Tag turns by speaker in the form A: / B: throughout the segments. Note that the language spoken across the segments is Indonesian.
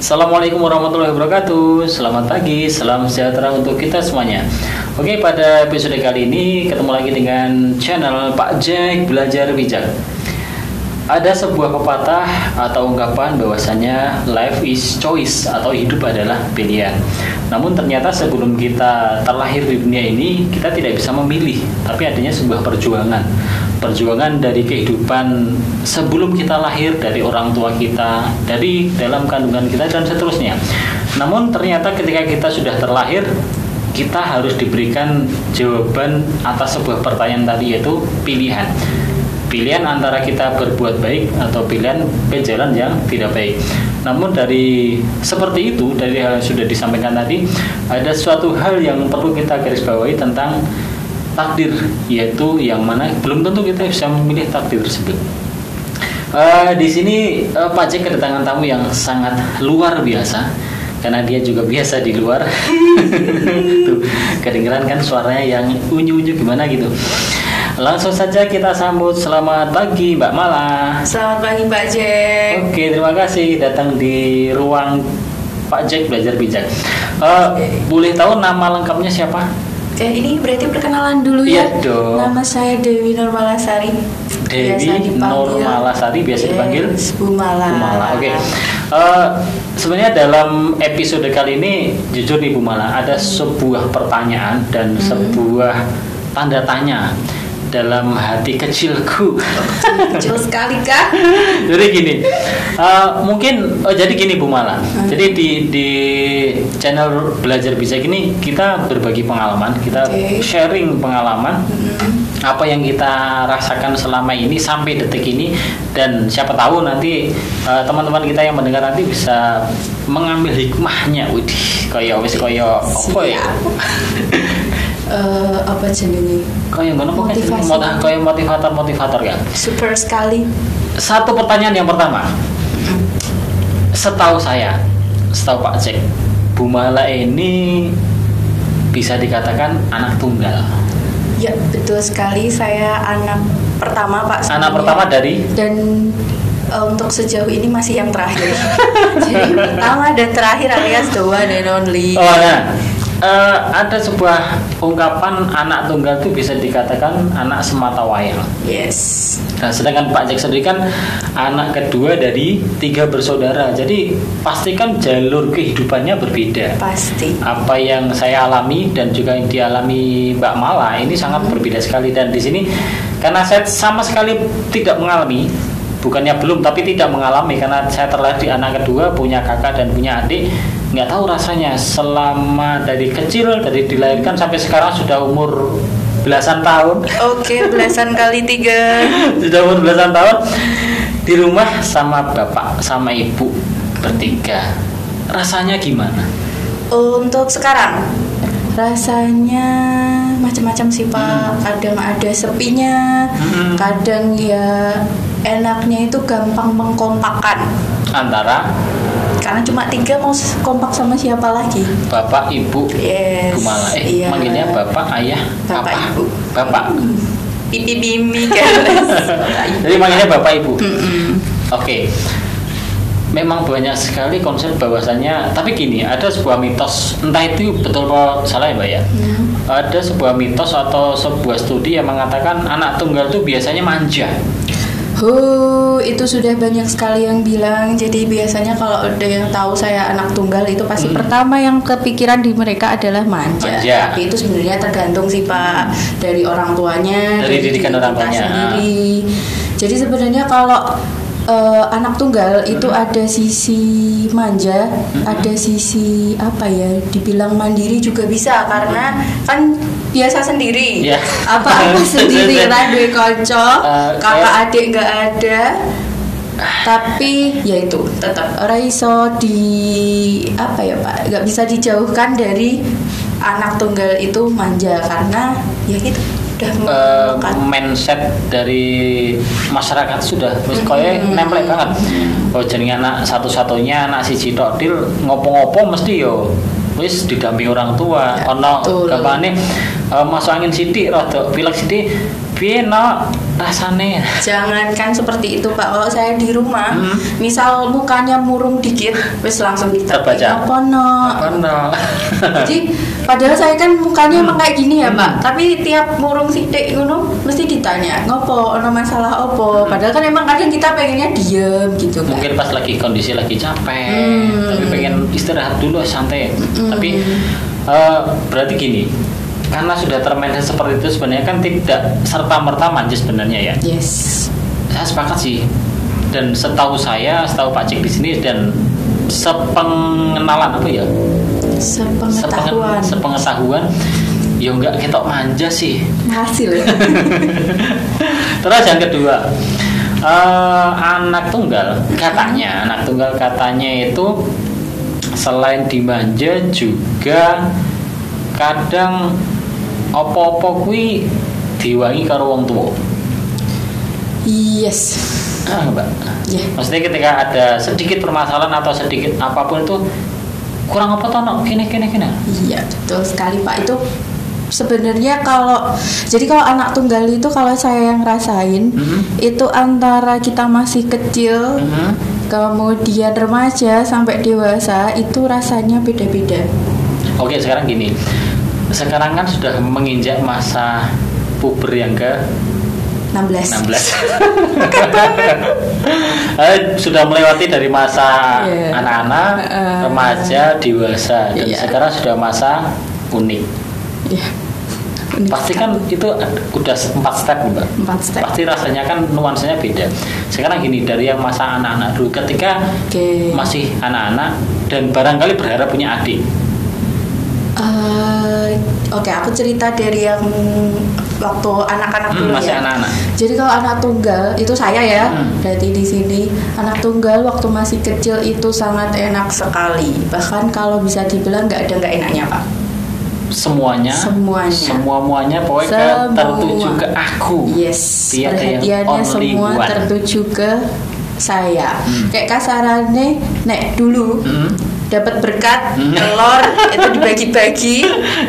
A: Assalamualaikum warahmatullahi wabarakatuh Selamat pagi, salam sejahtera untuk kita semuanya Oke, pada episode kali ini ketemu lagi dengan channel Pak Jack Belajar Bijak ada sebuah pepatah atau ungkapan bahwasanya life is choice atau hidup adalah pilihan. Namun ternyata sebelum kita terlahir di dunia ini kita tidak bisa memilih, tapi adanya sebuah perjuangan. Perjuangan dari kehidupan sebelum kita lahir dari orang tua kita, dari dalam kandungan kita dan seterusnya. Namun ternyata ketika kita sudah terlahir kita harus diberikan jawaban atas sebuah pertanyaan tadi yaitu pilihan pilihan antara kita berbuat baik atau pilihan ke jalan yang tidak baik. Namun dari seperti itu dari hal yang sudah disampaikan tadi ada suatu hal yang perlu kita garis bawahi tentang takdir yaitu yang mana belum tentu kita bisa memilih takdir tersebut. Uh, di sini uh, Pak Cek kedatangan tamu yang sangat luar biasa karena dia juga biasa di luar. Tuh, kedengeran kan suaranya yang unyu-unyu gimana gitu. Langsung saja kita sambut selamat pagi Mbak Mala.
B: Selamat pagi Pak Jack.
A: Oke, terima kasih datang di ruang Pak Jack belajar bijak. Uh, boleh tahu nama lengkapnya siapa?
B: Eh, ini berarti perkenalan dulu
A: Iya
B: ya.
A: dong.
B: Nama saya Dewi Nurmalasari.
A: Dewi Nurmalasari biasa dipanggil
B: Bu Mala.
A: Bu Mala. Oke. Uh, sebenarnya dalam episode kali ini jujur nih Bu Mala ada sebuah pertanyaan dan
B: Hmm.
A: sebuah tanda tanya dalam hati kecilku.
B: Kecil sekali kak.
A: jadi gini, uh, mungkin oh, jadi gini Bu Mala. Jadi di di channel belajar bijak ini kita berbagi pengalaman, kita
B: Oke.
A: sharing pengalaman
B: Hmm.
A: apa yang kita rasakan selama ini sampai detik ini dan siapa tahu nanti uh, teman-teman kita yang mendengar nanti bisa mengambil hikmahnya. Widih, kaya wis kaya apa ya?
B: Eh, apa jenenge?
A: Kaya ngono
B: Motivasi.
A: mot- kaya motivator-motivator kan.
B: Super sekali.
A: Satu pertanyaan yang pertama. Setahu saya, setahu Pak Cek, Bu Mala ini bisa dikatakan anak tunggal.
B: Ya betul sekali. Saya anak pertama Pak.
A: Anak
B: sebenarnya.
A: pertama dari
B: dan eh, untuk sejauh ini masih yang terakhir. Jadi pertama dan terakhir alias the one and only.
A: Oh nah, eh, ada sebuah ungkapan anak tunggal itu bisa dikatakan anak semata wayang.
B: Yes.
A: Nah, sedangkan Pak Jack sendiri kan anak kedua dari tiga bersaudara. Jadi pastikan jalur kehidupannya berbeda.
B: Pasti.
A: Apa yang saya alami dan juga yang dialami Mbak Mala ini sangat berbeda sekali dan di sini karena saya sama sekali tidak mengalami bukannya belum tapi tidak mengalami karena saya terlahir di anak kedua punya kakak dan punya adik nggak tahu rasanya selama dari kecil dari dilahirkan sampai sekarang sudah umur belasan tahun
B: Oke, belasan kali tiga.
A: sudah umur belasan tahun di rumah sama bapak sama ibu bertiga rasanya gimana
B: Untuk sekarang rasanya macam-macam sih pak. Kadang ada sepinya,
A: Hmm.
B: kadang ya enaknya itu gampang mengkompakkan.
A: antara
B: Karena cuma tiga mau kompak sama siapa lagi?
A: bapak ibu
B: Yes.
A: Gumala eh
B: iya.
A: manggilnya bapak ayah
B: Bapak,
A: apa
B: ibu.
A: bapak
B: Pipi bimi keles.
A: jadi manggilnya bapak ibu
B: Mm-mm.
A: oke memang banyak sekali konsep bahwasannya tapi gini ada sebuah mitos entah itu betul atau salah ya mbak ya
B: Hmm.
A: ada sebuah mitos atau sebuah studi yang mengatakan anak tunggal itu biasanya manja
B: Huh, itu sudah banyak sekali yang bilang. Jadi biasanya kalau ada yang tahu saya anak tunggal itu pasti
A: Hmm.
B: pertama yang kepikiran di mereka adalah manja.
A: Manja.
B: Tapi itu sebenarnya tergantung sih Pak dari orang tuanya,
A: Dari didikan
B: diri
A: orang tuanya.
B: sendiri. Jadi sebenarnya kalau eh, anak tunggal itu
A: Hmm.
B: ada sisi manja, ada sisi apa ya? Dibilang mandiri juga bisa karena kan biasa sendiri.
A: Iya.
B: Apa-apa sendiri kan duwe konco,
A: Eh,
B: kakak adik nggak ada tapi ya itu tetap ora iso di apa ya pak nggak bisa dijauhkan dari anak tunggal itu manja karena ya gitu udah
A: Eh,
B: melekat.
A: mindset dari masyarakat sudah wis koyo nempel banget. Oh jenenge anak satu-satunya anak siji tok dil ngopo-ngopo mesti yo wis didampingi orang tua.
B: Ya,
A: Ono
B: betul.
A: gampane eh, masuk angin sithik rada pilek sithik piye no rasane
B: Jangankan seperti itu Pak, kalau saya di rumah,
A: Hmm.
B: misal mukanya murung dikit, wis langsung kita
A: Terbaca.
B: apa no?
A: apa no
B: Jadi padahal saya kan mukanya emang kayak gini ya
A: Hmm.
B: Pak, tapi tiap murung sidik ngono mesti ditanya ngopo, ono masalah opo. Padahal kan emang kadang kita pengennya diem gitu kan.
A: mungkin pas lagi kondisi lagi capek
B: Hmm.
A: tapi pengen istirahat dulu santai tapi eh, berarti gini karena sudah termanage seperti itu sebenarnya kan tidak serta merta manja sebenarnya ya
B: Yes.
A: saya sepakat sih dan setahu saya setahu Pak Cik di sini dan sepengenalan apa ya
B: Sepengetahuan.
A: sepengetahuan ya enggak ketok manja sih
B: Hasil ya.
A: Terus yang kedua, eh, anak tunggal katanya, anak tunggal katanya itu selain dimanja juga kadang opo-opo kuwi diwangi karo wong tua.
B: yes.
A: Ah, Mbak.
B: Ya.
A: Maksudnya ketika ada sedikit permasalahan atau sedikit apa pun itu kurang apa toh no? Kini kini kini.
B: Iya betul sekali Pak itu sebenarnya kalau jadi kalau anak tunggal itu kalau saya yang rasain
A: Mhm.
B: itu antara kita masih kecil
A: Mhm.
B: kemudian remaja sampai dewasa itu rasanya beda-beda.
A: Oke sekarang gini, sekarang kan sudah menginjak masa puber yang ke
B: 16.
A: 16 Eh, sudah melewati dari masa
B: Iya.
A: anak-anak,
B: Heeh.
A: remaja, dewasa dan
B: Iya.
A: sekarang sudah masa unik.
B: Unik
A: Pasti kan itu udah empat step mbak.
B: empat step.
A: Pasti rasanya kan nuansanya beda. Sekarang gini dari yang masa anak-anak dulu, ketika
B: Oke.
A: masih anak-anak dan barangkali berharap punya adik.
B: Eh, Oke, aku cerita dari yang waktu anak-anak
A: Hmm,
B: dulu
A: masih
B: ya.
A: anak-anak.
B: Jadi kalau anak tunggal itu saya ya,
A: Hmm.
B: berarti di sini anak tunggal waktu masih kecil itu sangat enak sekali. Bahkan kalau bisa dibilang nggak ada nggak enaknya pak.
A: Semuanya,
B: Semuanya.
A: semua muanya pokoknya
B: Semua.
A: tertuju ke aku.
B: Yes,
A: Tiada
B: perhatiannya semua
A: one.
B: tertuju ke saya.
A: Hmm.
B: Kayak kasarannya, nek dulu
A: Hmm.
B: Dapat berkat
A: Hmm.
B: telur itu dibagi-bagi.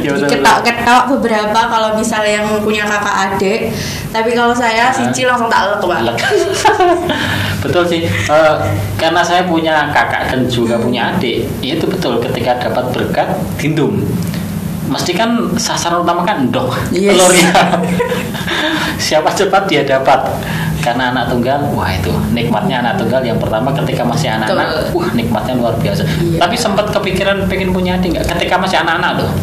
A: Ya, betul,
B: diketok-ketok beberapa kalau misalnya yang punya kakak adik. Tapi kalau saya siji langsung tak lek Pak.
A: Betul sih. Eh, karena saya punya kakak dan juga punya adik itu betul ketika dapat berkat dindum. Mesti kan sasaran utama kan endok.
B: Yes.
A: telurnya. Siapa cepat dia dapat karena anak tunggal wah itu nikmatnya anak tunggal yang pertama ketika masih anak-anak wah nikmatnya luar biasa.
B: Iya.
A: tapi sempat kepikiran pengen punya adik nggak? Ketika masih anak-anak loh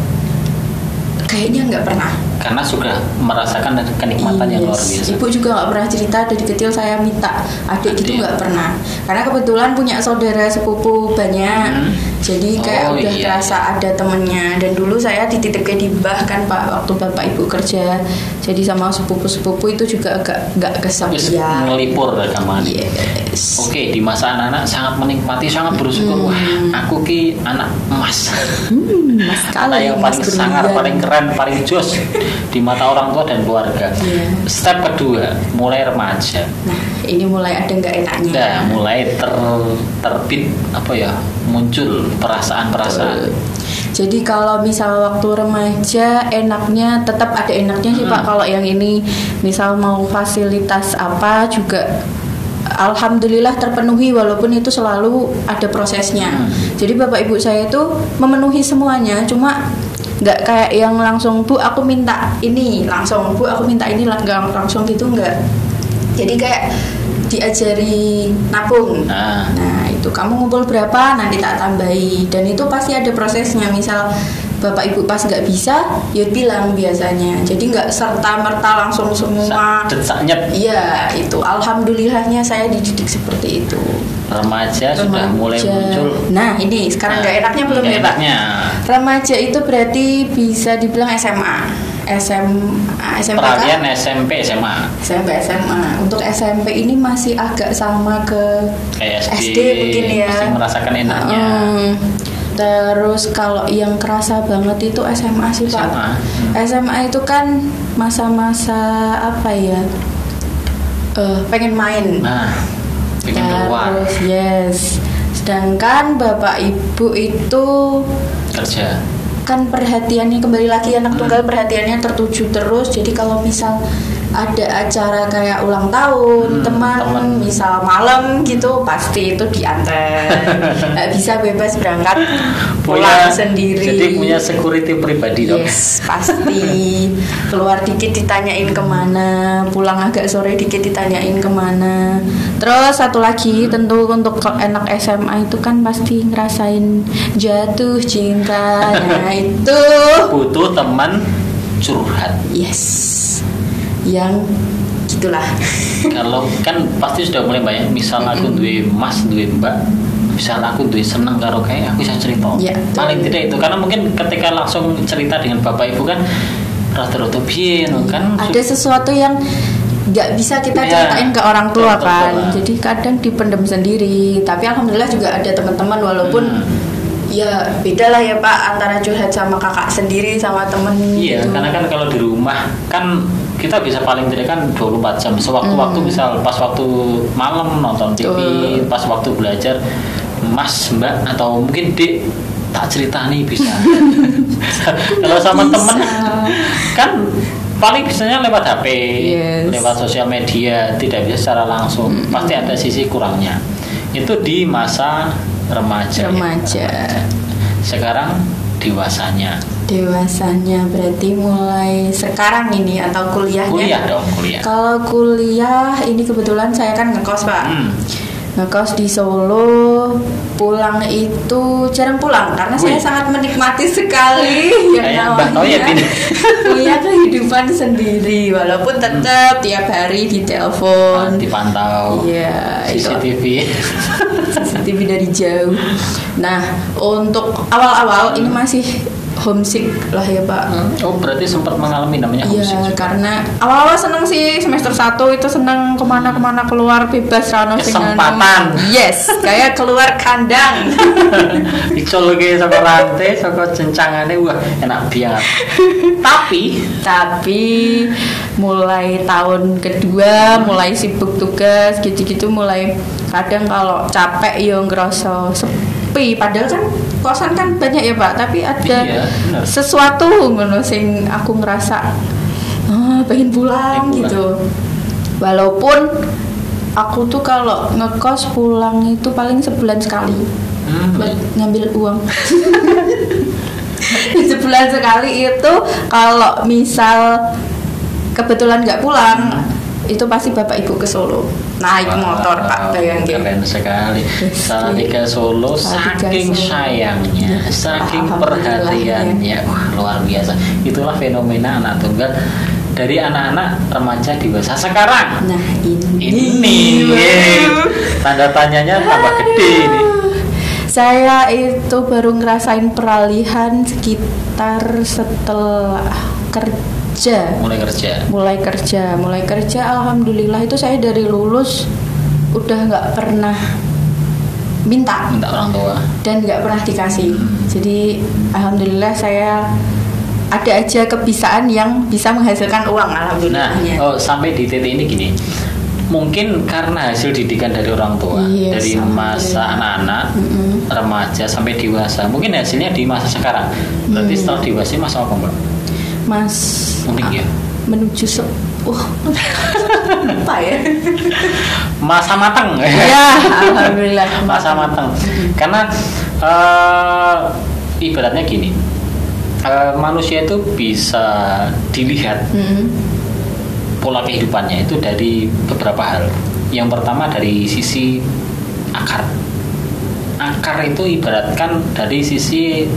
B: kayaknya nggak pernah
A: karena sudah merasakan kenikmatan yang luar
B: Yes.
A: biasa
B: Ibu juga nggak pernah cerita dari kecil saya minta adik gitu
A: Adik.
B: nggak pernah. Karena kebetulan punya saudara sepupu banyak,
A: Hmm.
B: jadi kayak
A: Oh,
B: udah
A: iya.
B: terasa ada temennya. Dan dulu saya dititipkan di bah kan pak waktu bapak ibu kerja, jadi sama sepupu-sepupu itu juga agak nggak kesepian.
A: ngelipur rekaman
B: Yes.
A: Oke, di masa anak-anak sangat menikmati, sangat bersyukur. Wah, aku ki anak emas.
B: Hmm, mas
A: Anak
B: sekali
A: yang
B: mas
A: paling sangar, paling keren, paling jos di mata orang tua dan keluarga.
B: Iya.
A: Step kedua, mulai remaja.
B: Nah ini mulai ada nggak enaknya.
A: Nah, mulai ter terbit apa ya? Muncul perasaan-perasaan.
B: Jadi kalau misal waktu remaja enaknya tetap ada enaknya sih
A: Hmm.
B: Pak. Kalau yang ini misal mau fasilitas apa juga Alhamdulillah terpenuhi walaupun itu selalu ada prosesnya.
A: Hmm.
B: Jadi bapak ibu saya itu memenuhi semuanya, cuma nggak kayak yang langsung bu aku minta ini langsung bu aku minta ini nggak langsung gitu nggak. Jadi kayak diajari nabung.
A: Nah,
B: Nah itu kamu ngumpul berapa nanti tak tambahi dan itu pasti ada prosesnya misal bapak ibu pas nggak bisa ya bilang biasanya. Jadi nggak serta merta langsung semua. Iya itu. Alhamdulillahnya saya dididik seperti itu.
A: Remaja sudah mulai
B: Remaja.
A: muncul.
B: nah ini sekarang nggak enaknya belum ya pak? remaja itu berarti bisa dibilang SMA SMA SMP
A: Peralihan SMP SMA
B: SMP SMA untuk SMP ini masih agak sama ke
A: kayak SD,
B: SD mungkin ya.
A: masih merasakan enaknya.
B: Mm. Terus kalau yang kerasa banget itu SMA sih pak.
A: SMA.
B: SMA itu kan masa-masa apa ya? Eh, pengen main.
A: Nah, keluar
B: Terus yes. Sedangkan bapak ibu itu
A: kerja.
B: kan perhatiannya kembali lagi anak
A: Hmm.
B: tunggal perhatiannya tertuju terus. Jadi kalau misal ada acara kayak ulang tahun
A: Hmm,
B: teman,
A: teman.
B: misal malam gitu pasti itu diantar nggak bisa bebas berangkat pulang sendiri
A: Jadi punya security pribadi dong.
B: Yes, pasti keluar dikit ditanyain ke mana, pulang agak sore dikit ditanyain ke mana. Terus satu lagi tentu untuk anak SMA itu kan pasti ngerasain jatuh cinta. Nah itu
A: Butuh teman curhat.
B: yes, yang gitulah.
A: Kalau kan pasti sudah mulai banyak. Misal aku duwe mas, duwe mbak, misal aku duwe seneng karo kayak aku bisa cerita.
B: Betul.
A: Paling tidak itu karena mungkin ketika langsung cerita dengan bapak ibu kan rata-rata piye no, kan
B: Ada sesuatu yang nggak bisa kita
A: Iya,
B: ceritain ke orang tua
A: betul,
B: kan.
A: betul.
B: Jadi kadang dipendam sendiri. Tapi alhamdulillah juga ada teman-teman walaupun
A: Hmm.
B: Ya beda lah ya Pak antara curhat sama kakak sendiri sama temen
A: Iya,
B: gitu.
A: karena kan kalau di rumah kan kita bisa paling tidak kan 24 jam. Sewaktu-waktu misal pas waktu malam nonton TV,
B: Hmm. Betul.
A: pas waktu belajar, Mas, Mbak atau mungkin Dek tak cerita nih bisa. kalau sama
B: Bisa.
A: temen kan paling biasanya lewat HP,
B: Yes.
A: lewat sosial media, tidak bisa secara langsung. Pasti ada sisi kurangnya. Itu di masa remaja. ya.
B: Remaja.
A: Sekarang dewasanya.
B: dewasanya berarti mulai sekarang ini atau kuliahnya
A: Kuliah dong, kuliah.
B: kalau kuliah ini kebetulan saya kan ngekos pak
A: Hmm.
B: ngekos di Solo pulang itu jarang pulang karena saya
A: Wih.
B: sangat menikmati sekali yang
A: ini.
B: punya kehidupan sendiri walaupun tetap tiap hari ditelepon
A: dipantau
B: Iya, itu
A: CCTV
B: CCTV dari jauh. Nah, untuk awal-awal ini masih homesick lah ya Pak.
A: oh berarti sempat mengalami namanya
B: Iya,
A: homesick juga.
B: karena awal-awal seneng sih semester 1 itu seneng ke mana-kemana keluar bebas rano.
A: Kesempatan.
B: Yes, kayak keluar kandang.
A: Icol lagi sama rantai, sama cencangannya wah enak banget. Tapi
B: Tapi mulai tahun kedua mulai sibuk tugas gitu-gitu mulai kadang kalau capek yo ngerasa sepi padahal kan kosan kan banyak ya Pak. Tapi ada
A: Iya,
B: sesuatu ngono sing aku ngerasa ah, pengen pulang
A: Pengen pulang.
B: gitu walaupun aku tuh kalau ngekos pulang itu paling sebulan sekali
A: hmm,
B: buat ngambil uang. Sebulan sekali itu kalau misal kebetulan nggak pulang itu pasti bapak ibu ke Solo naik
A: wow,
B: motor pak bayangin
A: keren sekali. Salatiga Solo
B: Salatiga
A: saking
B: Solo.
A: sayangnya, saking perhatiannya, wah luar biasa. Itulah fenomena anak tunggal dari anak-anak remaja dewasa sekarang.
B: nah ini
A: Ini tanda tanyanya tambah gede ini.
B: saya itu baru ngerasain peralihan sekitar setelah kerja
A: Mulai kerja.
B: mulai kerja mulai kerja. Alhamdulillah itu saya dari lulus udah nggak pernah minta.
A: Minta orang tua.
B: Dan nggak pernah dikasih. Jadi alhamdulillah saya ada aja kebisaan yang bisa menghasilkan uang
A: nah
B: alhamdulillahnya.
A: oh, sampai di titik ini gini. Mungkin karena hasil didikan dari orang tua
B: Yes,
A: dari masa
B: alhamdulillah.
A: anak-anak remaja sampai dewasa. Mungkin hasilnya di masa sekarang. Berarti
B: Hmm.
A: setelah dewasa masa apa mbak
B: mas.
A: Mungkin ya?
B: Menuju se uh apa ya.
A: Masa matang
B: ya alhamdulillah.
A: Masa matang karena eh, ibaratnya gini eh, manusia itu bisa dilihat
B: Mm-mm.
A: pola kehidupannya itu dari beberapa hal. Yang pertama dari sisi akar. Akar itu ibaratkan dari sisi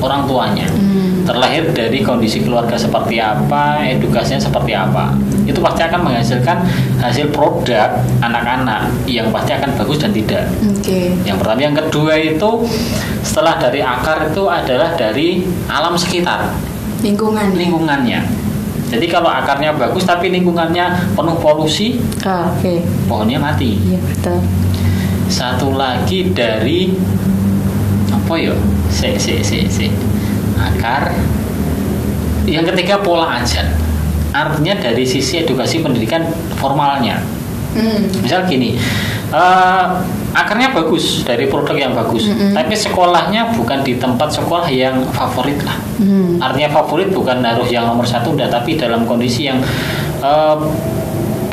A: orang tuanya.
B: Hmm.
A: Terlahir dari kondisi keluarga seperti apa, edukasinya seperti apa. Itu pasti akan menghasilkan hasil produk anak-anak yang pasti akan bagus dan tidak.
B: oke
A: Yang pertama, yang kedua itu setelah dari akar itu adalah dari alam sekitar
B: lingkungan
A: lingkungannya. Jadi kalau akarnya bagus tapi lingkungannya penuh polusi,
B: Ah, oke
A: pohonnya mati.
B: iya betul
A: Satu lagi dari apa ya? Si, si, si, si. Akar. Yang ketiga pola ajar. Artinya dari sisi edukasi pendidikan formalnya.
B: Hmm.
A: Misal gini, eh, akarnya bagus dari produk yang bagus,
B: Mm-mm.
A: tapi sekolahnya bukan di tempat sekolah yang favorit lah.
B: Hmm.
A: Artinya favorit bukan harus yang nomor satu, enggak, tapi dalam kondisi yang eh,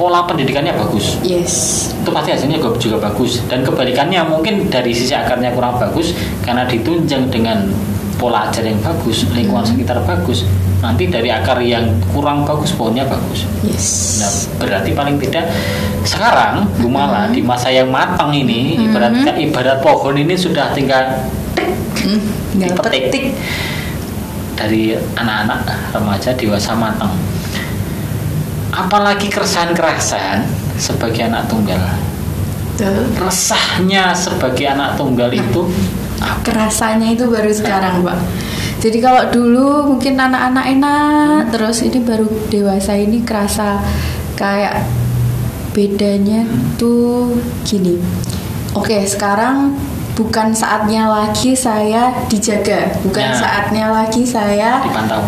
A: pola pendidikannya bagus.
B: Yes.
A: Itu pasti hasilnya juga, juga bagus. Dan kebalikannya mungkin dari sisi akarnya kurang bagus karena ditunjang dengan pola ajar yang bagus lingkungan sekitar bagus. Nanti dari akar yang kurang bagus pohonnya bagus.
B: Yes.
A: Nah, berarti paling tidak sekarang Bu Mala di masa yang matang ini ibarat ibarat pohon ini sudah tinggal
B: Hmm,
A: dipetik
B: petik.
A: dari anak-anak remaja dewasa matang. Apalagi keresahan-keresahan sebagai anak tunggal. Resahnya sebagai anak tunggal itu apa?
B: kerasanya itu baru sekarang pak jadi kalau dulu mungkin anak-anak enak terus ini baru dewasa ini kerasa kayak bedanya tuh gini oke sekarang bukan saatnya lagi saya dijaga. Bukan
A: Ya.
B: saatnya lagi saya
A: dipantau.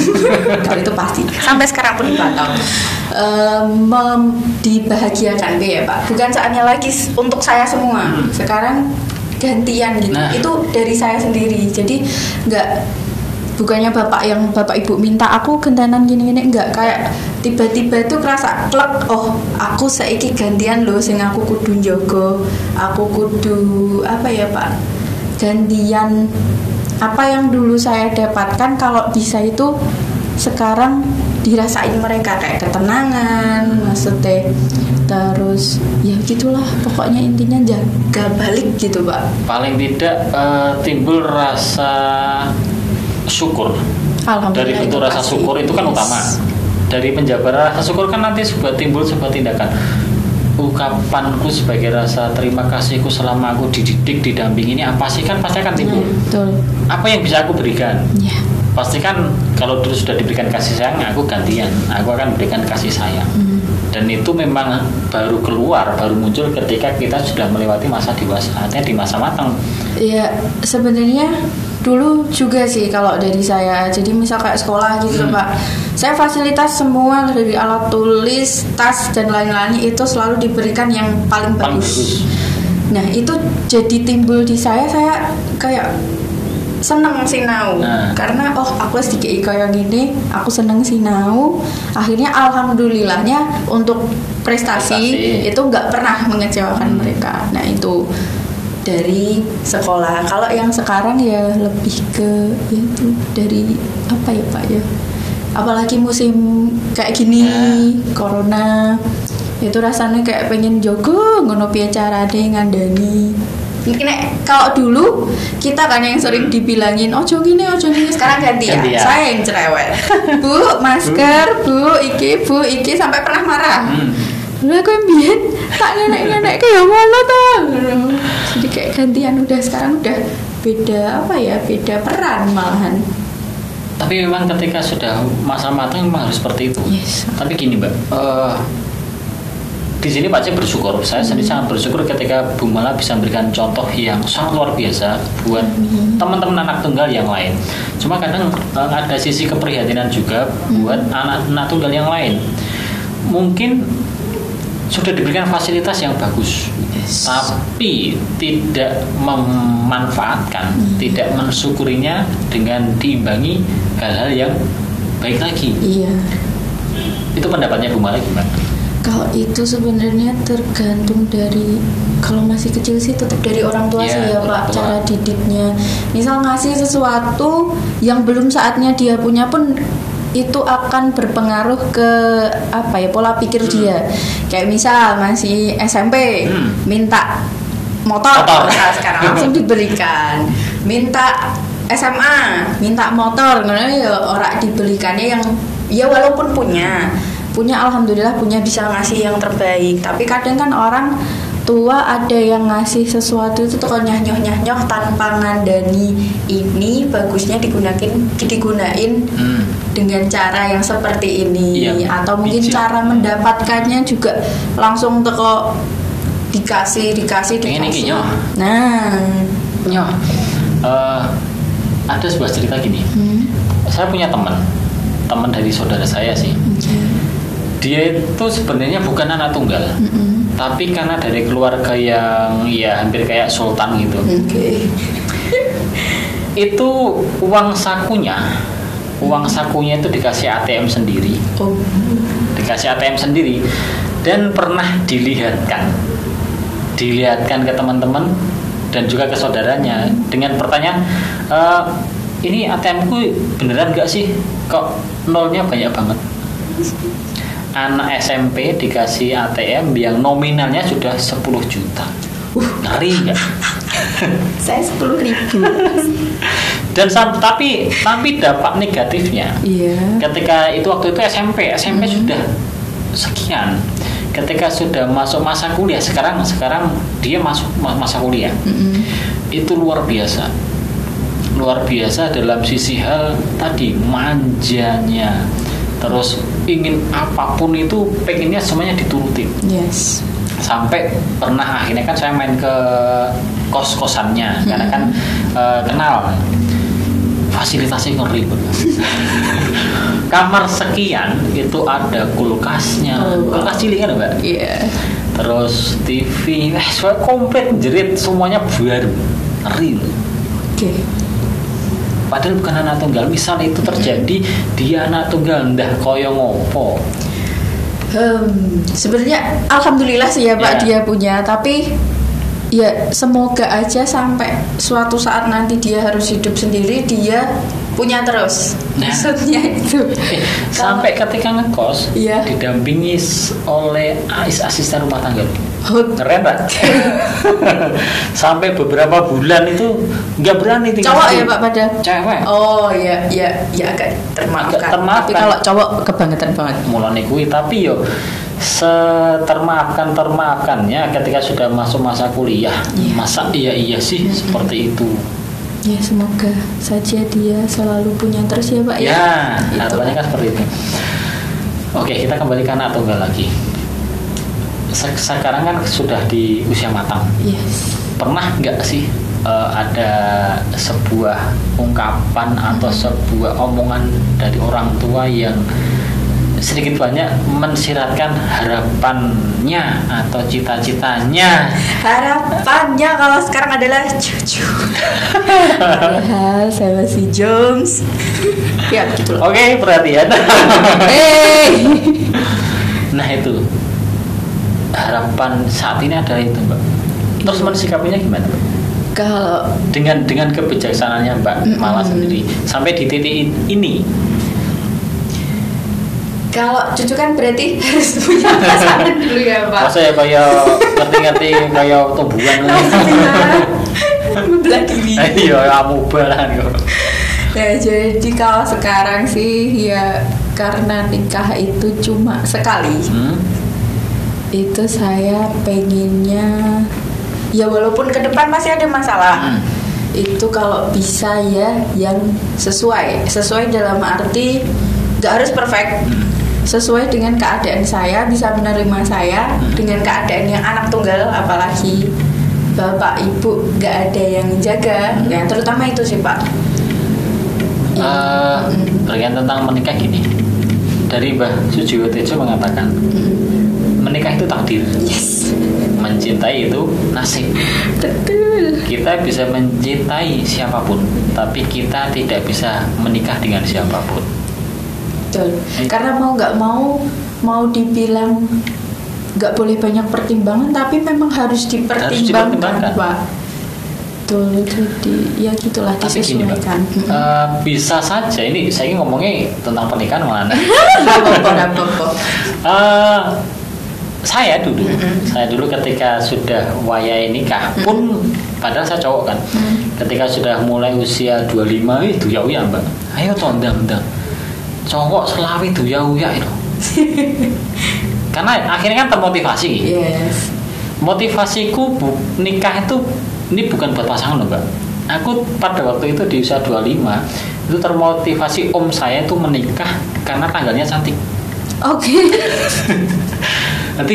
B: kalau itu pasti. Sampai sekarang pun dipantau. Mem- dibahagiakan ya pak. Bukan saatnya lagi untuk saya semua. Sekarang gantian gitu.
A: Nah.
B: itu dari saya sendiri. Jadi nggak bukannya bapak yang bapak ibu minta aku gentanan gini gini enggak kayak tiba-tiba itu kerasa klek oh aku saiki gantian loh sing aku kudu njogo aku kudu apa ya pak gantian. Apa yang dulu saya dapatkan kalau bisa itu sekarang dirasain mereka kayak ketenangan maksudnya terus ya gitulah pokoknya intinya jaga balik gitu pak.
A: Paling tidak eh, timbul rasa syukur. Dari bentuk rasa
B: pasti.
A: syukur itu kan
B: Yes.
A: utama. Dari penjabar rasa syukur kan nanti sebuah timbul sebuah tindakan. Ungkapanku sebagai rasa terima kasihku selama aku dididik, didampingi ini apa sih kan pasti akan timbul.
B: Ya, betul
A: Apa yang bisa aku berikan?
B: ya
A: Pasti kan kalau dulu sudah diberikan kasih sayang, aku gantian. Aku akan berikan kasih sayang.
B: Hmm.
A: Dan itu memang baru keluar, baru muncul ketika kita sudah melewati masa dewasa, artinya di masa matang.
B: Ya sebenarnya dulu juga sih kalau dari saya. Jadi misal kayak sekolah gitu
A: Hmm.
B: pak, saya fasilitas semua dari alat tulis, tas dan lain-lain itu selalu diberikan yang paling
A: Paling
B: bagus.
A: bagus.
B: Nah itu jadi timbul di saya, saya kayak seneng sinau
A: Nah.
B: karena oh aku sedikit kayak gini aku seneng sinau akhirnya alhamdulillahnya untuk prestasi,
A: Prestasi.
B: itu nggak pernah mengecewakan mereka nah itu dari sekolah. Kalau yang sekarang ya lebih ke ya itu dari apa ya pak ya? Apalagi musim kayak gini corona itu rasanya kayak pengen jogo ngono piye carane ngandani. Mungkin kalau dulu kita kan yang sering dibilangin ojo gini ojo gini sekarang ganti ya.
A: Ganti ya.
B: saya yang cerewet. Bu masker bu iki bu iki sampai pernah marah.
A: Hmm.
B: Lah aku mbien tak nenek-nenek kayak mana tuh. Jadi kayak gantian udah sekarang udah beda apa ya? Beda peran malahan.
A: Tapi memang ketika sudah masa matang memang harus seperti itu.
B: Yes.
A: Tapi gini mbak, eh, di sini Pak Cek bersyukur. Saya sendiri sangat bersyukur ketika Bu Mala bisa memberikan contoh yang sangat luar biasa buat teman-teman anak tunggal yang lain. Cuma kadang eh, ada sisi keprihatinan juga buat anak-anak tunggal yang lain. Mungkin sudah diberikan fasilitas yang bagus,
B: Yes.
A: tapi tidak memanfaatkan, tidak mensyukurinya dengan diimbangi hal-hal yang baik lagi.
B: Iya.
A: Itu pendapatnya Bu Mala gimana?
B: Kalau itu sebenarnya tergantung dari kalau masih kecil sih tetap dari orang tua
A: Iya,
B: sih ya
A: orang
B: Pak
A: tua.
B: cara didiknya. Misal ngasih sesuatu yang belum saatnya dia punya pun itu akan berpengaruh ke apa ya pola pikir dia. Kayak misal masih SMP
A: Hmm.
B: minta motor,
A: Motor.
B: Nah, sekarang langsung diberikan. Minta SMA, minta motor, ngono ya ora dibelikannya yang ya walaupun punya punya alhamdulillah punya bisa ngasih yang terbaik tapi kadang kan orang tua ada yang ngasih sesuatu itu tuh nyah nyoh nyah nyoh tanpa ngandani ini bagusnya digunakan digunain
A: Hmm.
B: dengan cara yang seperti ini
A: Iya,
B: atau mungkin
A: bijak.
B: cara mendapatkannya juga langsung teko dikasih dikasih
A: Pengen iki,
B: dikasih
A: nyoh.
B: nah
A: Nyoh, eh, ada sebuah cerita gini.
B: hmm,
A: Saya punya teman, teman dari saudara saya sih.
B: oke.
A: Dia itu sebenarnya bukan anak tunggal,
B: Mm-mm.
A: Tapi karena dari keluarga yang ya hampir kayak sultan gitu.
B: Oke.
A: Itu uang sakunya, uang sakunya itu dikasih ATM sendiri.
B: Oh.
A: dikasih ATM sendiri dan pernah dilihatkan dilihatkan ke teman-teman dan juga ke saudaranya dengan pertanyaan e, ini ATM ku beneran nggak sih kok nolnya banyak banget anak SMP dikasih ATM yang nominalnya sudah 10 juta. Uh, ngeri nggak?
B: Saya sepuluh ribu.
A: Dan tapi tapi dampak negatifnya.
B: Iya.
A: Ketika itu waktu itu SMP SMP
B: Hmm.
A: sudah sekian. Ketika sudah masuk masa kuliah sekarang sekarang dia masuk ma- masa kuliah.
B: Mm-mm.
A: itu luar biasa. Luar biasa dalam sisi hal tadi manjanya terus ingin apa pun itu pengennya semuanya diturutin.
B: Yes.
A: Sampai pernah akhirnya kan saya main ke kos kosannya karena kan eh, kenal fasilitasnya ngeri banget. kamar sekian itu ada kulkasnya.
B: Oh.
A: kulkas cilik kan mbak?
B: Iya.
A: Terus TV eh komplit jerit semuanya baru ngeri
B: oke
A: padahal bukan anak tunggal misal itu terjadi dia anak tunggal ndah koyo ngopo
B: Hmm, sebenarnya alhamdulillah sih ya Pak
A: Ya.
B: dia punya, tapi ya semoga aja sampai suatu saat nanti dia harus hidup sendiri dia punya terus.
A: Nah.
B: Maksudnya itu.
A: Eh, sampai ketika ngekos
B: Iya.
A: didampingi oleh as- asisten rumah tangga. Keren tak? sampai beberapa bulan itu nggak berani tinggal
B: cowok ya Pak pada.
A: cewek
B: Oh iya iya ya agak termaafkan.
A: Agak termaafkan.
B: Tapi kalau cowok kebangetan banget.
A: mulai kuwi tapi yo setermaafkan termaafkannya ketika sudah masuk masa kuliah
B: Iya.
A: masa iya iya sih seperti itu
B: Ya semoga saja dia selalu punya terus ya Pak ya.
A: ya harapannya kan seperti itu oke kita kembali ke anak tunggal lagi sekarang kan sudah di usia matang
B: Yes.
A: pernah nggak sih eh, ada sebuah ungkapan atau sebuah omongan dari orang tua yang sedikit banyak mensiratkan harapannya atau cita-citanya
B: Harapannya kalau sekarang adalah cucu. Padahal saya masih Jones. ya gitu
A: oke perhatian
B: Eh.
A: nah itu harapan saat ini adalah itu mbak terus mensikapinya gimana mbak
B: Kalau
A: dengan dengan kebijaksanaannya mbak
B: Mm-mm.
A: Mala sendiri sampai di titik ini
B: kalau cucu kan berarti harus punya pasangan dulu ya Pak.
A: masa ya kayak ngerti-ngerti kayak tumbuhan
B: Membelah diri.
A: iya kamu balan kok
B: Nah, jadi kalau sekarang sih ya karena nikah itu cuma sekali.
A: hmm?
B: Itu saya pengennya ya walaupun ke depan masih ada masalah.
A: Hmm.
B: Itu kalau bisa ya yang sesuai. Sesuai dalam arti nggak harus perfect.
A: Hmm.
B: Sesuai dengan keadaan saya bisa menerima saya
A: Hmm.
B: dengan keadaan yang anak tunggal apalagi bapak ibu nggak ada yang jaga.
A: Hmm.
B: Ya terutama itu sih Pak.
A: Eh,
B: Mm.
A: berkaitan tentang menikah gini dari Mbah Sujiwo Tejo mengatakan
B: Mm.
A: Menikah itu takdir
B: Yes.
A: mencintai itu nasib
B: Betul.
A: kita bisa mencintai siapa pun tapi kita tidak bisa menikah dengan siapa pun
B: Betul.
A: Eh.
B: Karena mau nggak mau mau dibilang nggak boleh banyak pertimbangan, tapi memang harus dipertimbangkan,
A: dipertimbangkan.
B: Pak. Betul. Jadi ya gitulah
A: tapi gini eh, bisa saja ini saya ini ngomongnya tentang pernikahan malah
B: Nggak apa-apa, nggak apa-apa.
A: Eh, saya dulu,
B: Mm-mm.
A: saya dulu ketika sudah wayai nikah pun, padahal saya cowok kan,
B: Mm.
A: ketika sudah mulai usia 25 itu ya uya mbak, ayo tondang ndang, cowok selawi itu ya uya itu, karena akhirnya kan termotivasi,
B: Yes.
A: motivasiku bu, nikah itu ini bukan buat pasangan loh mbak, aku pada waktu itu di usia 25 itu termotivasi om saya itu menikah karena tanggalnya cantik.
B: Oke.
A: nanti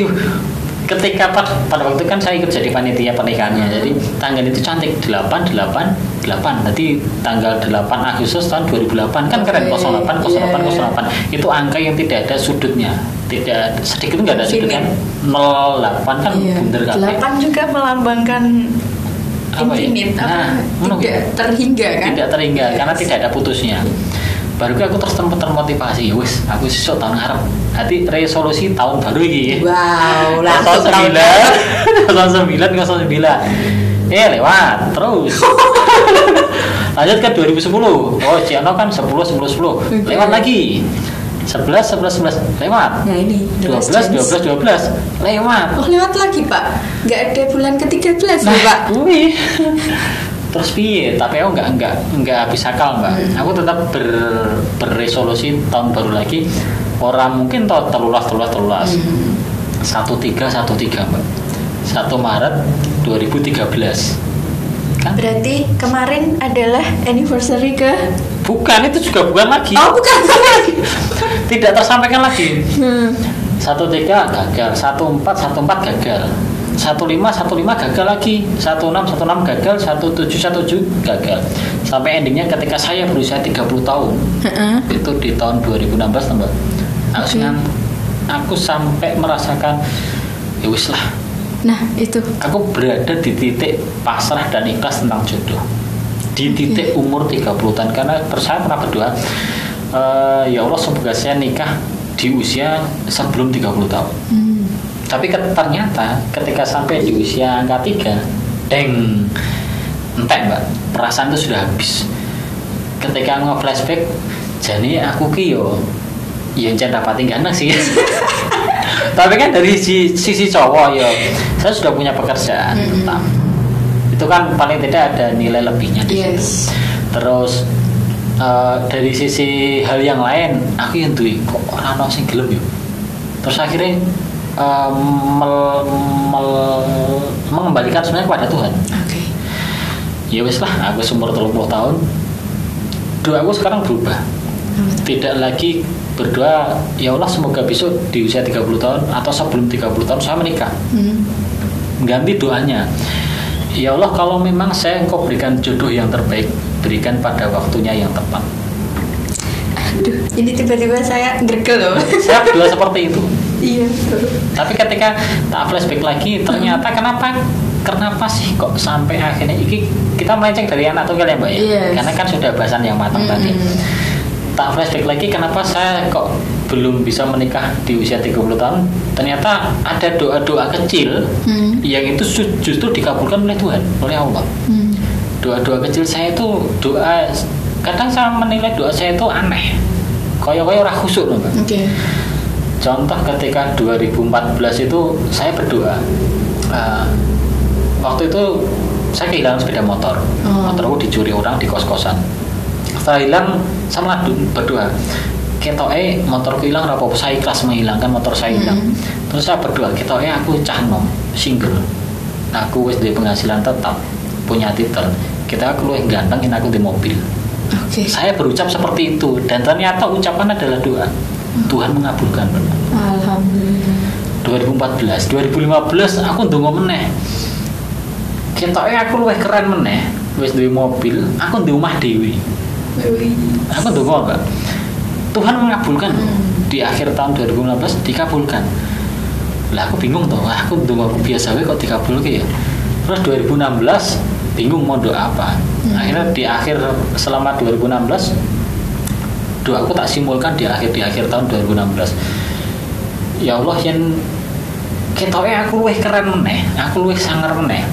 A: ketika pada, pada waktu kan saya ikut jadi panitia pernikahannya jadi tanggal itu cantik 8 8 8 nanti tanggal 8 Agustus tahun 2008 kan keren
B: Oke,
A: 08 08
B: iya.
A: 08 itu angka yang tidak ada sudutnya tidak sedikit nggak ada sudut kan 08 kan
B: Iya.
A: bundar kabeh.
B: Delapan juga melambangkan
A: Apa ya?
B: infinite, apa,
A: Nah, ngono
B: tidak terhingga kan?
A: tidak terhingga
B: Yes.
A: karena tidak ada putusnya baru aku terus ter- termotivasi ya wis aku sesuk tahun ngarep. Hati resolusi tahun baru ini
B: Wow, langsung tahun
A: sembilan. tahun sembilan tahun sembilan. Eh lewat terus. Lanjut ke 2010 oh Ciano kan 10 10 10 lewat lagi. 11 11 11 lewat.
B: Nah ini.
A: 12
B: James.
A: 12 12 lewat.
B: Oh lewat lagi pak. Nggak ada bulan ke-13
A: nah
B: ya pak.
A: wih. Terus piye? Tapi aku nggak nggak nggak habis akal mbak. Aku tetap ber, berresolusi tahun baru lagi. Orang mungkin tau telulas telulas telulas. Satu tiga satu tiga mbak. Satu Maret 2013 kan?
B: Berarti kemarin adalah anniversary ke?
A: Bukan itu juga bukan lagi.
B: Oh bukan.
A: Tidak tersampaikan lagi.
B: Hmm.
A: satu tiga gagal satu empat satu empat gagal satu lima satu lima gagal lagi. Satu enam satu enam gagal satu tujuh satu tujuh gagal. Sampai endingnya ketika saya berusia 30 tahun.
B: Heeh.
A: itu di tahun 2016 mbak. Aku
B: Oke.
A: senang aku sampai merasakan ya wis lah.
B: Nah itu.
A: Aku berada di titik pasrah dan ikhlas tentang jodoh. Di titik umur 30 tahun karena saya pernah berdoa "Eh, ya Allah semoga saya nikah di usia sebelum 30 tahun.
B: Hmm.
A: Tapi ke- ternyata ketika sampai di usia angka 3 deng entek mbak. Perasaan itu sudah habis. Ketika nge-flashback jadi aku ki yo ya jangan dapat tinggal sih. Tapi kan dari si- sisi cowok ya saya sudah punya pekerjaan
B: Mm-mm.
A: tetap. Itu kan paling tidak ada nilai lebihnya di situ.
B: Yes.
A: Terus eh, dari sisi hal yang lain aku yang duit kok orang ono sing gelem yo? Terus akhirnya eh, mel- mel- mengembalikan sebenarnya kepada Tuhan.
B: Oke.
A: Ya wis lah aku umur 30 tahun. Doa aku sekarang berubah. Tidak lagi berdoa ya Allah semoga besok di usia 30 tahun atau sebelum 30 tahun saya menikah.
B: Hmm.
A: ganti doanya. Ya Allah kalau memang saya engkau berikan jodoh yang terbaik berikan pada waktunya yang tepat.
B: Aduh ini tiba-tiba saya gergel loh.
A: Saya berdoa seperti itu
B: Iya
A: tapi ketika tak flashback lagi ternyata kenapa kenapa sih kok sampai akhirnya iki kita melenceng dari anak tunggal ya mbak ya
B: Yes.
A: karena kan sudah bahasan yang matang tadi
B: Mm-mm.
A: tak flashback lagi kenapa saya kok belum bisa menikah di usia 30 tahun ternyata ada doa-doa kecil
B: Hmm.
A: yang itu ju- justru dikabulkan oleh Tuhan oleh Allah
B: Hmm.
A: doa-doa kecil saya itu doa kadang saya menilai doa saya itu aneh koyo-koyo ora khusyuk loh Mbak.
B: Oke
A: Contoh ketika 2014 itu saya berdoa. eh, waktu itu saya kehilangan sepeda motor.
B: Oh.
A: Motorku dicuri orang di kos-kosan. Setelah hilang, saya malah berdoa. Ketok eh motorku hilang apa saya ikhlas menghilangkan motor saya hilang.
B: Hmm.
A: Terus saya berdoa, ketok eh aku cah nom, single. Aku wis di penghasilan tetap, punya titel. Kita aku luwih ganteng aku di mobil.
B: Oke
A: Saya berucap seperti itu dan ternyata ucapan adalah doa. Tuhan mengabulkan. benar.
B: Alhamdulillah
A: 2014 2015 aku ndonga meneh. Ketoknya aku luwih keren meneh. Wis duwe mobil aku di rumah dewi. Aku ndonga enggak Tuhan mengabulkan.
B: Hmm.
A: di akhir tahun 2016 dikabulkan. Lah aku bingung tuh wah aku ndonga aku biasa wae kok dikabulkan ya. Terus 2016 bingung mau doa apa.
B: Hmm.
A: akhirnya di akhir selama 2016 doaku tak simpulkan di akhir di akhir tahun 2016 ya Allah yang ketoknya aku luwih keren meneh aku luwih sangar meneh.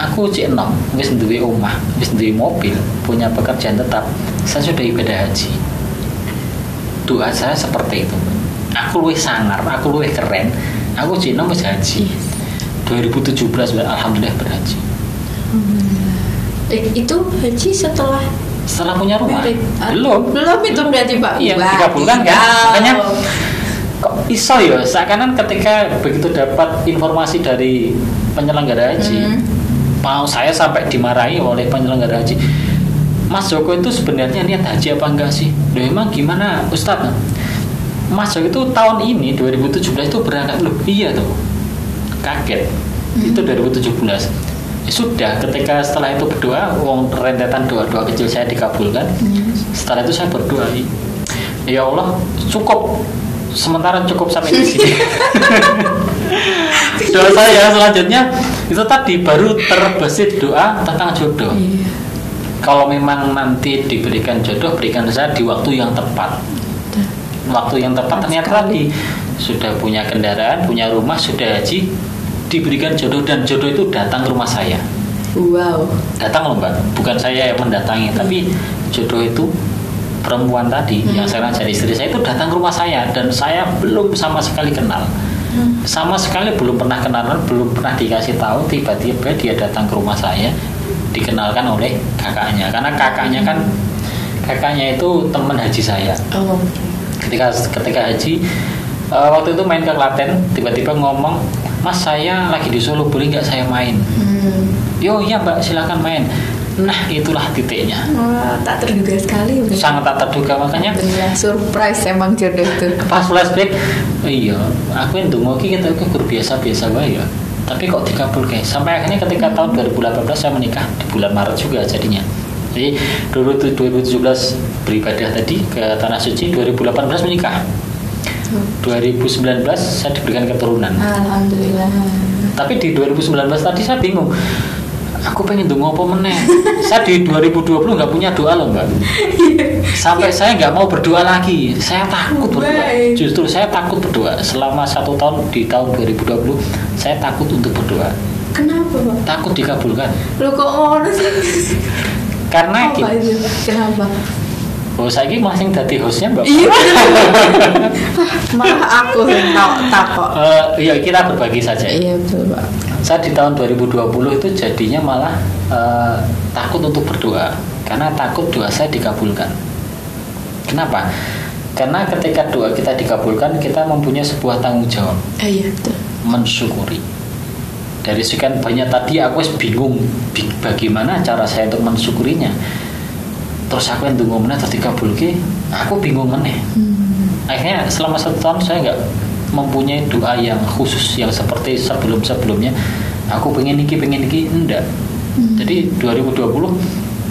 A: Aku cek enom wis duwe omah wis duwe mobil punya pekerjaan tetap saya sudah ibadah haji. Doa saya seperti itu. Aku luwih sangar aku luwih keren aku cek enom wis haji. 2017 alhamdulillah berhaji.
B: Eh, itu haji setelah
A: setelah punya rumah.
B: Ah,
A: belum
B: belum itu berarti pak
A: Iya,
B: Wah,
A: dikabulkan kan? Makanya kok iso ya seakan ketika begitu dapat informasi dari penyelenggara haji
B: Hmm.
A: mau saya sampai dimarahi oleh penyelenggara haji Mas Joko itu sebenarnya niat haji apa enggak sih? Loh emang gimana Ustadz? Mas Joko itu tahun ini 2017 itu berangkat loh iya tuh kaget itu 2017 Ya sudah ketika setelah itu berdoa wong rentetan doa-doa kecil saya dikabulkan.
B: Hmm.
A: setelah itu saya berdoa ya Allah cukup. Sementara cukup sampai di sini. Doa saya selanjutnya. Itu tadi baru terbesit doa tentang jodoh.
B: Iya.
A: kalau memang nanti diberikan jodoh berikan saya di waktu yang tepat. Waktu yang tepat ternyata tadi sudah punya kendaraan punya rumah sudah haji diberikan jodoh dan jodoh itu datang ke rumah saya.
B: Wow.
A: Datang loh mbak. Bukan saya yang mendatangi tapi jodoh itu perempuan tadi
B: Hmm.
A: yang sekarang jadi istri saya itu datang ke rumah saya dan saya belum sama sekali kenal.
B: Hmm.
A: sama sekali belum pernah kenalan belum pernah dikasih tahu tiba-tiba dia datang ke rumah saya dikenalkan oleh kakaknya. Karena kakaknya kan kakaknya itu teman haji saya.
B: Oh
A: ketika ketika haji eh, waktu itu main ke Klaten tiba-tiba ngomong mas saya lagi di Solo boleh nggak saya main?
B: Hmm.
A: yo iya mbak silakan main. Nah itulah titiknya.
B: Wah, tak terduga sekali bener.
A: sangat tak terduga makanya
B: Bener, surprise emang jodoh itu.
A: Pas flashback oh iya aku yang dungo ki kita ke guru biasa-biasa wae ya. Tapi kok dikabul guys? Sampai akhirnya ketika tahun 2018 saya menikah di bulan Maret juga jadinya. Jadi dulu tuh 2017 beribadah tadi ke tanah suci 2018 menikah 2019 saya diberikan keturunan.
B: Alhamdulillah.
A: Tapi di 2019 tadi saya bingung aku pengen dungo apa meneh? Saya di 2020 nggak punya doa loh mbak. Sampai saya nggak mau berdoa lagi. Saya takut berdoa justru saya takut berdoa. Selama satu tahun di tahun 2020 saya takut untuk berdoa.
B: Kenapa pak?
A: Takut dikabulkan.
B: Lu kok ngono sih?
A: Karena
B: apa
A: gini,
B: itu kenapa
A: oh saya ini masih jadi hostnya mbak
B: iya malah aku yang tak takut
A: Eh, iya kita berbagi saja ya.
B: iya betul pak
A: saya di tahun 2020 itu jadinya malah eh, takut untuk berdoa karena takut doa saya dikabulkan. Kenapa? Karena ketika doa kita dikabulkan kita mempunyai sebuah tanggung jawab
B: Eh, iya betul
A: mensyukuri. Dari sekian banyak tadi aku bingung bi- bagaimana cara saya untuk mensyukurinya. Terus aku yang tunggu mana terus dikabulke, aku bingung meneh.
B: Hmm.
A: akhirnya selama satu tahun saya nggak mempunyai doa yang khusus yang seperti sebelum sebelumnya aku pengen niki pengen niki enggak.
B: Hmm.
A: jadi 2020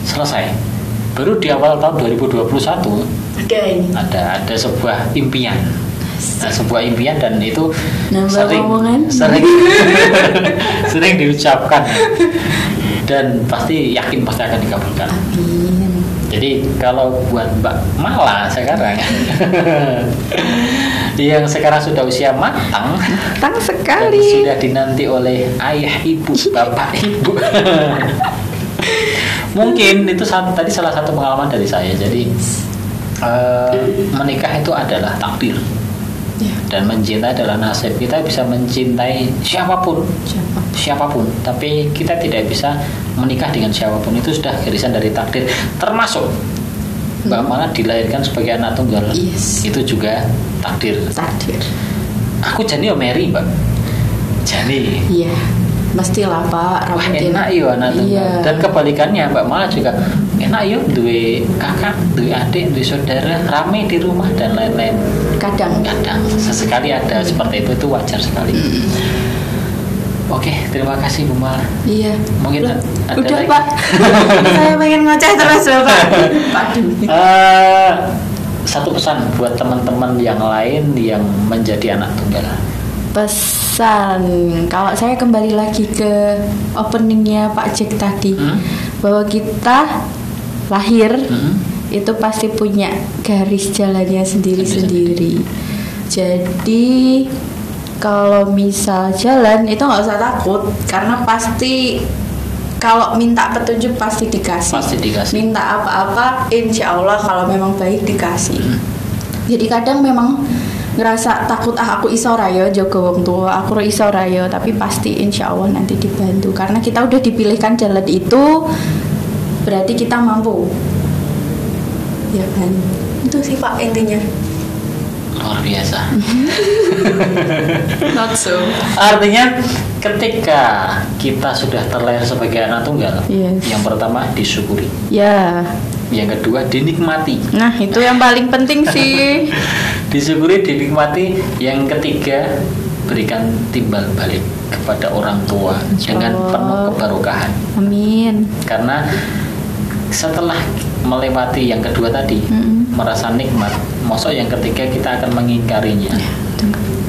A: selesai. Baru di awal tahun 2021
B: oke ini?
A: ada ada sebuah impian. Nah, sebuah impian dan itu
B: Nambah
A: sering
B: omongan.
A: sering sering diucapkan. Dan pasti yakin pasti akan dikabulkan.
B: Amin
A: jadi kalau buat Mbak Mala sekarang yang sekarang sudah usia matang
B: tang
A: dan
B: sekali
A: sudah dinanti oleh ayah ibu, bapak ibu. Mungkin itu saat, tadi salah satu pengalaman dari saya. Jadi eh, menikah itu adalah takdir
B: ya
A: dan mencintai adalah nasib. Kita bisa mencintai siapa pun,
B: siapa
A: siapa pun, tapi kita tidak bisa menikah dengan siapa pun. Itu sudah garisan dari takdir. Termasuk Mbak Mala dilahirkan sebagai anak tunggal.
B: Yes.
A: Itu juga takdir.
B: takdir
A: Aku jadi Mary, Mbak. Jadi
B: iya mestilah pak
A: Wah enak yo anak tunggal.
B: iya
A: Dan kebalikannya Mbak Mala juga enak yo duwe kakak, duwe adik, duwe saudara, rame di rumah dan lain-lain.
B: kadang
A: Kadang sesekali ada seperti itu itu wajar sekali. Oke, terima kasih Bu Mala.
B: iya
A: Mungkin
B: Loh,
A: ada
B: udah
A: lagi.
B: pak saya pengen ngoceh terus bapak Aduh.
A: Eh, satu pesan buat teman-teman yang lain yang menjadi anak tunggal.
B: pesan kalau saya kembali lagi ke openingnya Pak Jack tadi
A: Hmm?
B: bahwa kita lahir
A: Hmm?
B: itu pasti punya garis jalannya sendiri-sendiri. Jadi kalau misal jalan itu nggak usah takut. Karena pasti kalau minta petunjuk pasti dikasih.
A: Pasti dikasih.
B: minta apa-apa insya Allah kalau memang baik dikasih. Jadi kadang memang ngerasa takut ah aku iso rayo jogo wong tua aku iso rayo tapi pasti insya Allah nanti dibantu. Karena kita udah dipilihkan jalan itu berarti kita mampu. Ya kan? Itu sih pak intinya.
A: Luar biasa.
B: not so.
A: Artinya ketika kita sudah terlahir sebagai anak tunggal,
B: Yes.
A: yang pertama disyukuri,
B: ya.
A: Yang kedua dinikmati,
B: nah itu yang paling penting sih.
A: Disyukuri, dinikmati, yang ketiga berikan timbal balik kepada orang tua
B: Insya
A: dengan penuh kebarokahan.
B: amin.
A: Karena setelah melewati yang kedua tadi,
B: Mm-mm.
A: merasa nikmat, masa yang ketiga kita akan mengingkarinya.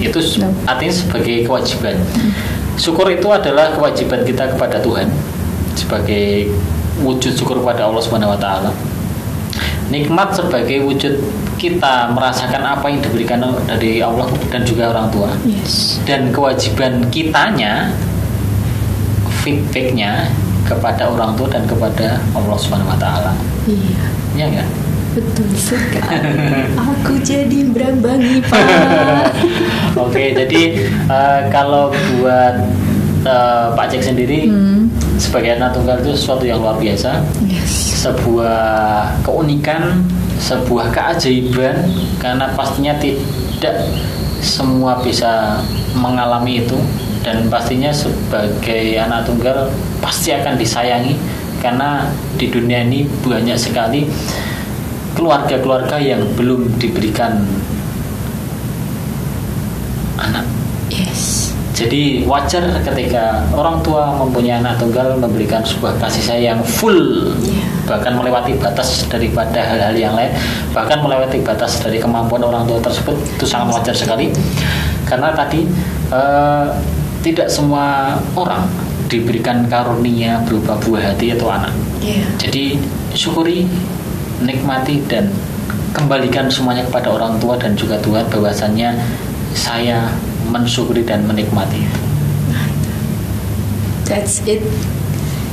A: itu s-
B: Betul.
A: artinya sebagai kewajiban syukur itu adalah kewajiban kita kepada Tuhan sebagai wujud syukur kepada Allah Subhanahu wa taala. Nikmat sebagai wujud kita merasakan apa yang diberikan dari Allah dan juga orang tua.
B: Yes.
A: Dan kewajiban kitanya feedbacknya kepada orang tua dan kepada Allah Subhanahu wa taala.
B: Iya.
A: Iya enggak?
B: Betul sekali. Aku jadi berambangi Pak.
A: Oke, jadi eh, kalau buat eh, Pak Jack sendiri
B: Hmm.
A: sebagai anak tunggal itu sesuatu yang luar biasa,
B: Yes.
A: sebuah keunikan, sebuah keajaiban karena pastinya tidak semua bisa mengalami itu dan pastinya sebagai anak tunggal pasti akan disayangi karena di dunia ini banyak sekali keluarga-keluarga yang belum diberikan anak.
B: Yes.
A: jadi wajar ketika orang tua mempunyai anak tunggal memberikan sebuah kasih sayang full.
B: Iya.
A: bahkan melewati batas daripada hal-hal yang lain. Bahkan melewati batas dari kemampuan orang tua tersebut. Itu sangat wajar sekali. Karena tadi eh, tidak semua orang diberikan karunia berupa buah hati atau anak
B: Iya.
A: jadi syukuri nikmati dan kembalikan semuanya kepada orang tua dan juga Tuhan bahwasannya saya mensyukuri dan menikmati itu.
B: That's it.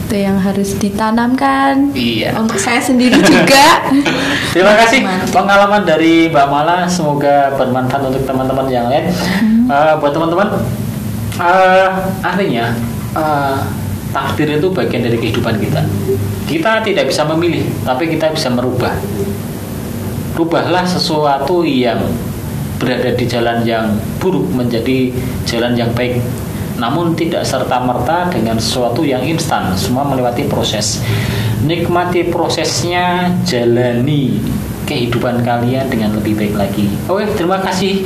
B: Itu yang harus ditanamkan.
A: Iya.
B: Untuk saya sendiri juga.
A: Terima kasih
B: Mantap.
A: pengalaman dari Mbak Mala. Semoga bermanfaat untuk teman-teman yang lain. Eh, buat teman-teman, eh, artinya eh, takdir itu bagian dari kehidupan kita. Kita tidak bisa memilih, tapi kita bisa merubah. Rubahlah sesuatu yang berada di jalan yang buruk menjadi jalan yang baik. Namun tidak serta-merta dengan sesuatu yang instan, semua melewati proses. Nikmati prosesnya, jalani kehidupan kalian dengan lebih baik lagi. Oke, terima kasih.